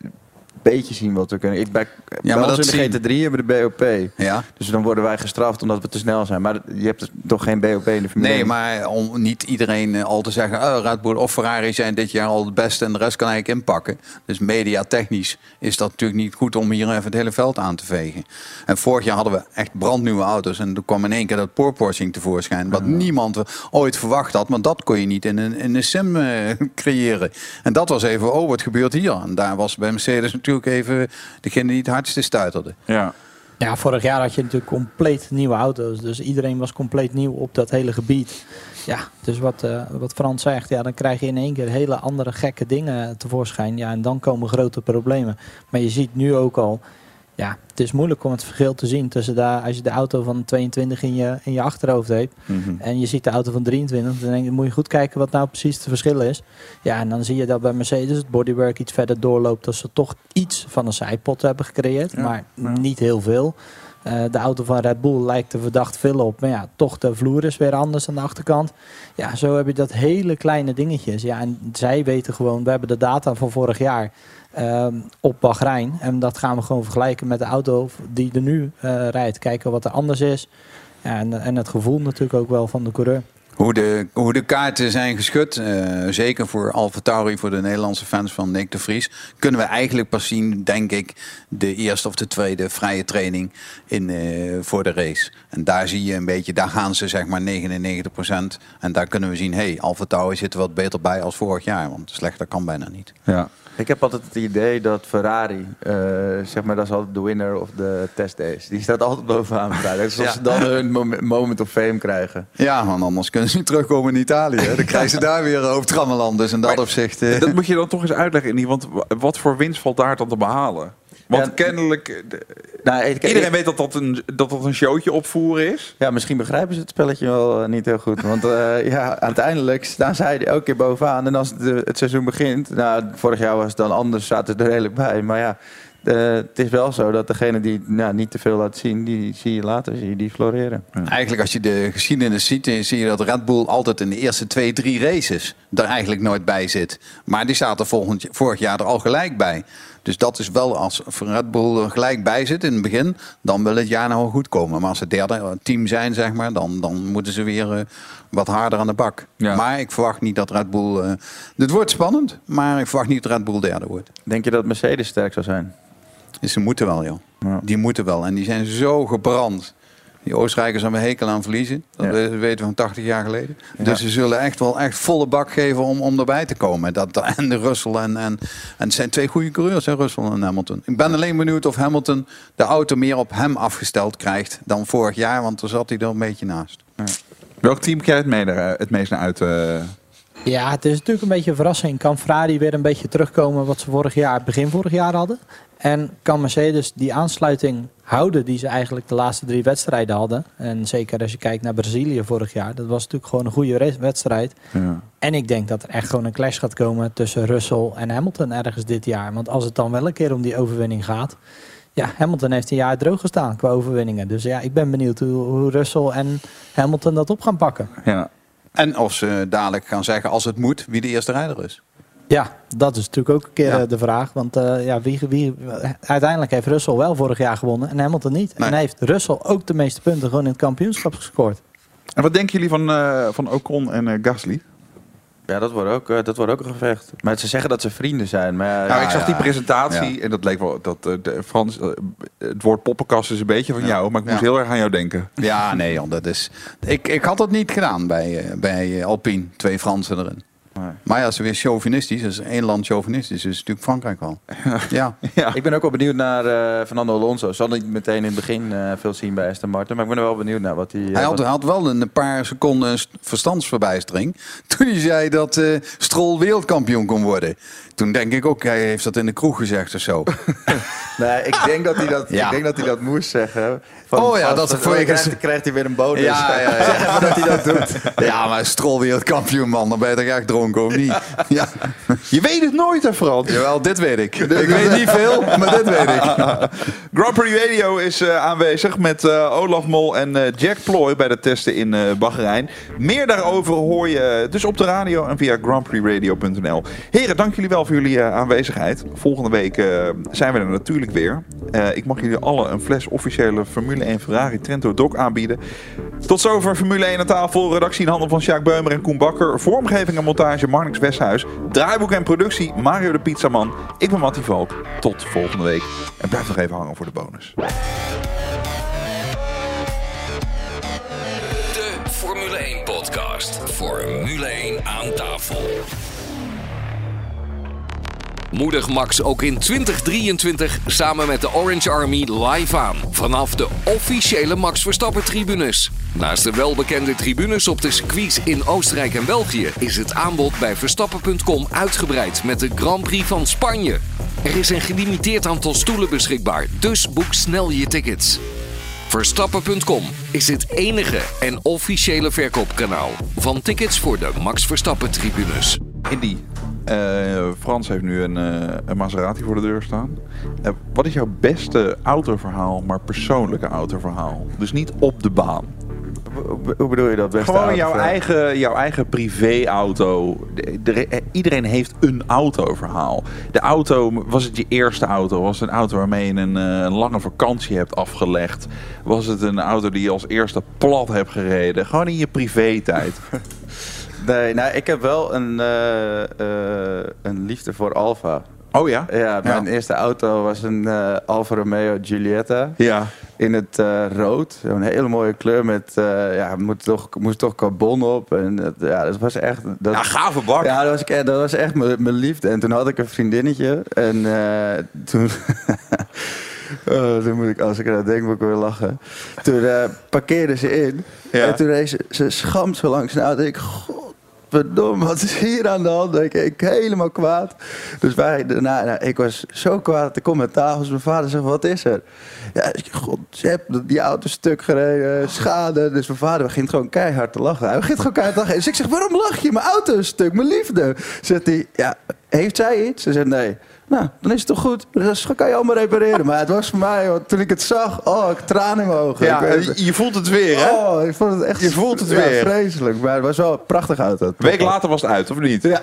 beetje zien wat we kunnen. Ik bij, ja, maar dat in de GT3 hebben we de BOP. Ja. Dus dan worden wij gestraft omdat we te snel zijn. Maar je hebt toch geen BOP in de Formule Nee, maar om niet iedereen uh, al te zeggen... Oh, Red Bull of Ferrari zijn dit jaar al het beste... en de rest kan eigenlijk inpakken. Dus mediatechnisch is dat natuurlijk niet goed... om hier even het hele veld aan te vegen. En vorig jaar hadden we echt brandnieuwe auto's... en toen kwam in één keer dat porpoising tevoorschijn... wat ja. niemand ooit verwacht had. Want dat kon je niet in een, in een sim uh, creëren. En dat was even, oh, wat gebeurt hier? En daar was bij Mercedes natuurlijk even degene die het hardste stuiterde. Ja. Ja, vorig jaar had je natuurlijk compleet nieuwe auto's. Dus iedereen was compleet nieuw op dat hele gebied. Ja, dus wat, uh, wat Frans zegt, ja, dan krijg je in één keer hele andere gekke dingen tevoorschijn. Ja, en dan komen grote problemen. Maar je ziet nu ook al, ja, het is moeilijk om het verschil te zien tussen daar, als je de auto van 22 in je, in je achterhoofd hebt Mhm. mm -hmm. en je ziet de auto van 23, dan denk je, moet je goed kijken wat nou precies het verschil is. Ja, en dan zie je dat bij Mercedes het bodywork iets verder doorloopt, dat ze toch iets van een zijpot hebben gecreëerd, Ja, maar ja. niet heel veel. Uh, de auto van Red Bull lijkt er verdacht veel op. Maar ja, toch de vloer is weer anders aan de achterkant. Ja, zo heb je dat hele kleine dingetjes. Ja, en zij weten gewoon, we hebben de data van vorig jaar um, op Bahrein. En dat gaan we gewoon vergelijken met de auto die er nu uh, rijdt. Kijken wat er anders is. Ja, en, en het gevoel natuurlijk ook wel van de coureur. Hoe de, hoe de kaarten zijn geschud, eh, zeker voor Alfa Tauri, voor de Nederlandse fans van Nick de Vries, kunnen we eigenlijk pas zien, denk ik, de eerste of de tweede vrije training in, eh, voor de race. En daar zie je een beetje, daar gaan ze zeg maar 99%. En daar kunnen we zien, hé, hey, Alfa Tauri zit er wat beter bij als vorig jaar, want slechter kan bijna niet. Ja. Ik heb altijd het idee dat Ferrari, eh, zeg maar, dat is altijd de winner of de testdays. Die staat altijd bovenaan. vrijdag. Dus als ze dan hun mom- moment of fame krijgen. Ja, want anders kunnen ze niet terugkomen in Italië. hè. Dan krijgen ze daar weer hoofdtrammeland. Dus in dat opzicht... eh, Dat moet je dan toch eens uitleggen, Indy, want wa- wat voor winst valt daar dan te behalen? Want Ja, kennelijk, eh, Nou, ik- iedereen ik- weet dat dat, een, dat dat een showtje opvoeren is. Ja, misschien begrijpen ze het spelletje wel eh, niet heel goed. Want eh, ja, uiteindelijk staan zij er elke keer bovenaan. En als het, het seizoen begint, nou, vorig jaar was het dan anders, zaten ze er redelijk bij. Maar ja, het is wel zo dat degene die nou, niet te veel laat zien, die zie je later, zie je die floreren. Eigenlijk als je de geschiedenis ziet, zie je dat Red Bull altijd in de eerste twee, drie races er eigenlijk nooit bij zit. Maar die staat er volgend, vorig jaar er al gelijk bij. Dus dat is wel als Red Bull er gelijk bij zit in het begin, dan wil het jaar nou goed komen. Maar als ze derde team zijn, zeg maar, dan, dan moeten ze weer eh, wat harder aan de bak. Maar ik verwacht niet dat Red Bull. eh het wordt spannend, maar ik verwacht niet dat Red Bull derde wordt. Denk je dat Mercedes sterk zou zijn? Dus ze moeten wel, joh. Die moeten wel. En die zijn zo gebrand. Die Oostenrijkers hebben een hekel aan verliezen. Dat Ja. weten we van 80 jaar geleden. Ja. Dus ze zullen echt wel echt volle bak geven om, om erbij te komen. Dat, dat- en de Russell en, en, en het zijn twee goede coureurs, hè, Russell en Hamilton. Ik ben alleen benieuwd of Hamilton de auto meer op hem afgesteld krijgt dan vorig jaar. Want daar zat hij er een beetje naast. Welk team krijgt het, mee het meest naar uit? eh? Ja, het is natuurlijk een beetje een verrassing. Kan Ferrari weer een beetje terugkomen wat ze vorig jaar, begin vorig jaar hadden? En kan Mercedes die aansluiting houden die ze eigenlijk de laatste drie wedstrijden hadden? En zeker als je kijkt naar Brazilië vorig jaar. Dat was natuurlijk gewoon een goede wedstrijd. Ja. En ik denk dat er echt gewoon een clash gaat komen tussen Russell en Hamilton ergens dit jaar. Want als het dan wel een keer om die overwinning gaat. Ja, Hamilton heeft een jaar droog gestaan qua overwinningen. Dus ja, ik ben benieuwd hoe, hoe Russell en Hamilton dat op gaan pakken. Ja. En of ze dadelijk gaan zeggen, als het moet, wie de eerste rijder is. Ja, dat is natuurlijk ook een keer Ja. eh, de vraag. Want eh, ja, wie, wie, uiteindelijk heeft Russell wel vorig jaar gewonnen en Hamilton niet. En heeft Russell ook de meeste punten gewoon in het kampioenschap gescoord. En wat denken jullie van, eh, van Ocon en eh, Gasly? Ja, dat wordt, ook, eh, dat wordt ook een gevecht. Maar ze zeggen dat ze vrienden zijn. Maar ja, nou, ik ja, zag die presentatie Ja. en dat leek wel... Dat, eh, de, Frans, eh, het woord poppenkast is een beetje van jou, maar ik moest Ja. heel erg aan jou denken. Ja, nee, joh, dat is. Ik, ik had het niet gedaan bij, bij Alpine. Twee Fransen erin. Maar ja, ze weer chauvinistisch. Dus één land chauvinistisch. Dus natuurlijk Frankrijk wel. Ja. Ik ben ook wel benieuwd naar eh, Fernando Alonso. Zal niet meteen in het begin eh, veel zien bij Aston Martin. Maar ik ben er wel benieuwd naar wat hij... eh, Hij had, wat- had wel een paar seconden st- verstandsverbijstering. Toen hij zei dat eh Stroll wereldkampioen kon worden. Toen denk ik ook, hij heeft dat in de kroeg gezegd of zo. Nee, ik denk dat hij dat, Ja. ik denk dat, hij dat moest zeggen. Oh ja, dat is voor je krijgt, krijgt hij weer een bonus. Ja, ja, ja. Dat hij dat doet. Ja, maar Stroll wereldkampioen man, dan ben je toch echt dronken of niet? Ja. Je weet het nooit, hè, Frans? Jawel, dit weet ik. Ik weet niet veel, maar dit weet ik. Grand Prix Radio is eh, aanwezig met eh, Olaf Mol en eh, Jack Ploy bij de testen in eh Bahrein. Meer daarover hoor je dus op de radio en via grandprixradio.nl. Heren, dank jullie wel voor jullie eh, aanwezigheid. Volgende week eh, zijn we er natuurlijk weer. Eh, ik mag jullie allen een fles officiële Formule 1 Ferrari Trento Doc aanbieden. Tot zover Formule 1 aan tafel. Redactie in handen van Sjaak Beumer en Koen Bakker. Vormgeving en montage Marnix Westhuis. Draaiboek en productie Mario de Pizzaman. Ik ben Mattie Valk. Tot volgende week. En blijf nog even hangen voor de bonus. De Formule 1 podcast. Formule 1 aan tafel. Moedig Max ook in 2023 samen met de Orange Army live aan. Vanaf de officiële Max Verstappen tribunes. Naast de welbekende tribunes op de circuits in Oostenrijk en België... is het aanbod bij Verstappen.com uitgebreid met de Grand Prix van Spanje. Er is een gelimiteerd aantal stoelen beschikbaar, dus boek snel je tickets. Verstappen.com is het enige en officiële verkoopkanaal van tickets voor de Max Verstappen tribunes. Indy, eh, Frans heeft nu een, eh, een Maserati voor de deur staan. Eh, wat is jouw beste autoverhaal, maar persoonlijke autoverhaal? Dus niet op de baan. Hoe- bedoel je dat? Beste Gewoon jouw eigen, jouw eigen privéauto. De- de- iedereen heeft een autoverhaal. De auto, was het je eerste auto? Was het een auto waarmee je een, een lange vakantie hebt afgelegd? Was het een auto die je als eerste plat hebt gereden? Gewoon in je privé-tijd. Nee, nou, ik heb wel een, eh, eh, een liefde voor Alfa. Oh ja? Ja, mijn eerste auto was een eh, Alfa Romeo Giulietta. Ja. In het rood. Zo'n hele mooie kleur met, ja, moet toch, moest toch carbon op. En dat, ja, dat was echt... Dat, Ja, gave bak. Ja, dat was, dat was echt mijn liefde. En toen had ik een vriendinnetje. En toen... Oh, dan moet ik, als ik eraan denk, moet ik weer lachen. Toen eh, parkeerde ze in. Ja. En toen reed ze, ze schamt zo langs de auto. Ik, wat is hier aan de hand? Ik, helemaal kwaad. Dus wij daarna, nou, ik was zo kwaad. Ik kom met tafel. Dus mijn vader zegt, wat is er? Ja, god, heeft die auto stuk gereden, schade. Dus mijn vader begint gewoon keihard te lachen. Hij begint gewoon keihard te lachen. Dus ik zeg, waarom lach je? Mijn auto is stuk, mijn liefde. Zegt hij, ja, heeft zij iets? Ze zegt, nee. Nou, dan is het toch goed. Dus dat kan je allemaal repareren. Maar het was voor mij, hoor, toen ik het zag, oh, ik tranen in mijn ogen. Ja, je- je voelt het weer, hè? Oh, ik vond het echt... Je voelt het ja, weer. vreselijk. Maar het was wel een prachtige auto. Een week later was het uit, of niet? Ja.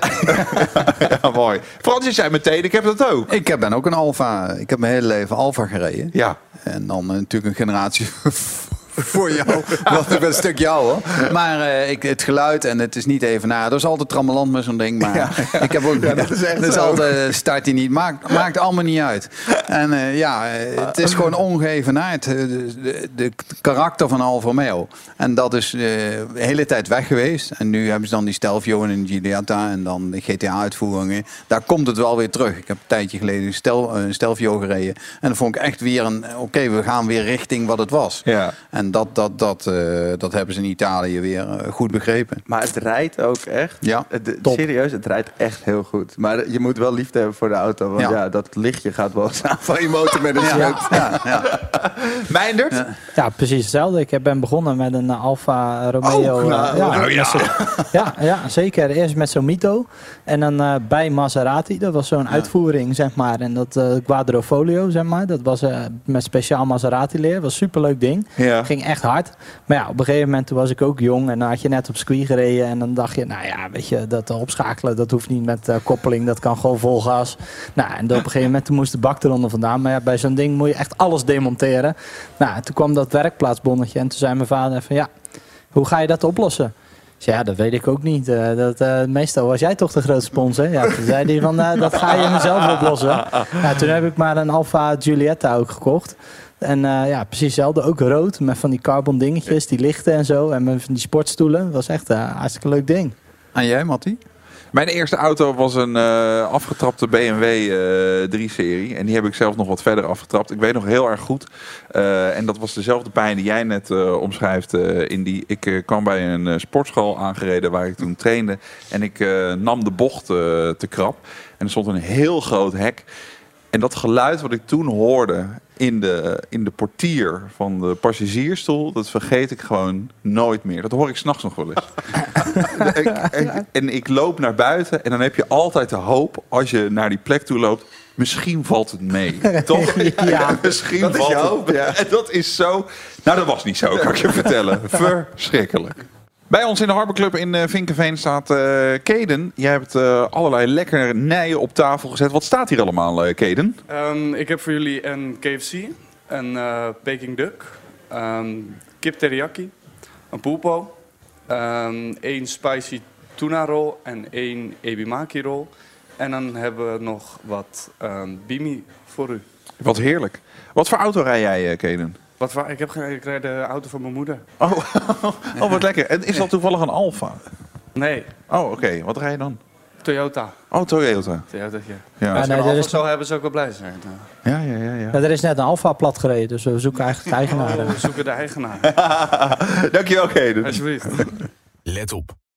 ja, mooi. Frans, je zei meteen, ik heb dat ook. Ik ben ook een Alfa. Ik heb mijn hele leven Alfa gereden. Ja. En dan eh, natuurlijk een generatie voor jou. Want ik ben een stuk jou hoor. Maar eh, ik, het geluid en het is niet even na. Dat is altijd trammeland met zo'n ding. Maar ik heb ook. Ja, dat is echt dat altijd, eh, start hij niet. Maakt, maakt allemaal niet uit. En eh, ja, het is gewoon ongeëvenaard. De, de, de karakter van Alfa Romeo. En dat is de hele tijd weg geweest. En nu hebben ze dan die Stelvio en een Giulietta. En dan de GTA-uitvoeringen. Daar komt het wel weer terug. Ik heb een tijdje geleden een, stel, een Stelvio gereden. En dan vond ik echt weer een... Oké, we gaan weer richting wat het was. Ja. En dat, dat, dat, eh, dat hebben ze in Italië weer eh, goed begrepen. Maar het rijdt ook echt. Ja. Het- Top. serieus, het rijdt echt heel goed. Maar je moet wel liefde hebben voor de auto. Want ja, Ja. dat lichtje gaat wel aan van je motormanagement. Ja, ja. Meindert? Ja, precies hetzelfde. Ik ben begonnen met een Alfa Romeo. Eh, nou, ja, nou ja. met ja, ja, zeker. Eerst met zo'n Mito. En dan eh, bij Maserati. Dat was zo'n uitvoering, zeg maar. En dat Quadrofolio, zeg maar. Dat was eh, met speciaal Maserati leer. was een superleuk ding. Ja. Ging echt hard. Maar ja, op een gegeven moment toen was ik ook jong. En dan had je net op circuit gereden. En dan dacht je, nou ja, weet je, dat opschakelen, dat hoeft niet met eh, koppeling. Dat kan gewoon vol gas. Nou, en op een gegeven moment toen moest de bak eronder vandaan. Maar ja, bij zo'n ding moet je echt alles demonteren. Nou, toen kwam dat werkplaatsbonnetje. En toen zei mijn vader van, ja, hoe ga je dat oplossen? Ja, dat weet ik ook niet. Eh, dat, eh, meestal was jij toch de grootste sponsor. Ja, toen zei hij van, eh, dat ga je mezelf oplossen. Nou, toen heb ik maar een Alfa Giulietta ook gekocht. En eh, ja, precies hetzelfde. Ook rood, met van die carbon dingetjes, die lichten en zo. En met van die sportstoelen. Was echt eh, een hartstikke leuk ding. En jij, Matti? Mijn eerste auto was een eh, afgetrapte BMW eh 3-serie. En die heb ik zelf nog wat verder afgetrapt. Ik weet nog heel erg goed. eh, en dat was dezelfde pijn die jij net eh, omschrijft. eh, in die, ik eh, kwam bij een eh, sportschool aangereden waar ik toen trainde. En ik eh, nam de bocht eh, te krap. En er stond een heel groot hek. En dat geluid wat ik toen hoorde in de, in de portier van de passagiersstoel, dat vergeet ik gewoon nooit meer. Dat hoor ik s'nachts nog wel eens. Ik- en, en ik loop naar buiten en dan heb je altijd de hoop, als je naar die plek toe loopt, misschien valt het mee. Toch? Ja. misschien Dat is valt je het ja. En dat is zo... Nou, dat was niet zo, kan ik je vertellen. Verschrikkelijk. Bij ons in de Harborclub in eh, Vinkenveen staat eh Keden. Jij hebt eh, allerlei lekkere nijen op tafel gezet. Wat staat hier allemaal, Keden? Ehm, ik heb voor jullie een KFC, een eh Peking duck, ehm, kip teriyaki, een pulpo, ehm één spicy tuna roll en één ebimaki roll. En dan hebben we nog wat bimi voor u. Wat heerlijk. Wat voor auto rij jij, Keden? Wat voor, ik, heb, ge- ik rijd de auto van mijn moeder. Oh, oh, wat lekker. En is dat toevallig een Alfa? Nee, Oh, oké. Wat rij je dan? Toyota. Oh, Toyota. Toyota ja. Als nee, een is- Alfa zou hebben, zou ik wel blij zijn. ja, ja, ja. ja. Ja, er is net een Alfa plat gereden. Dus we zoeken eigenlijk de eigenaar. Oh, we zoeken de eigenaar. Dankjewel, Keden. Alsjeblieft. Let op.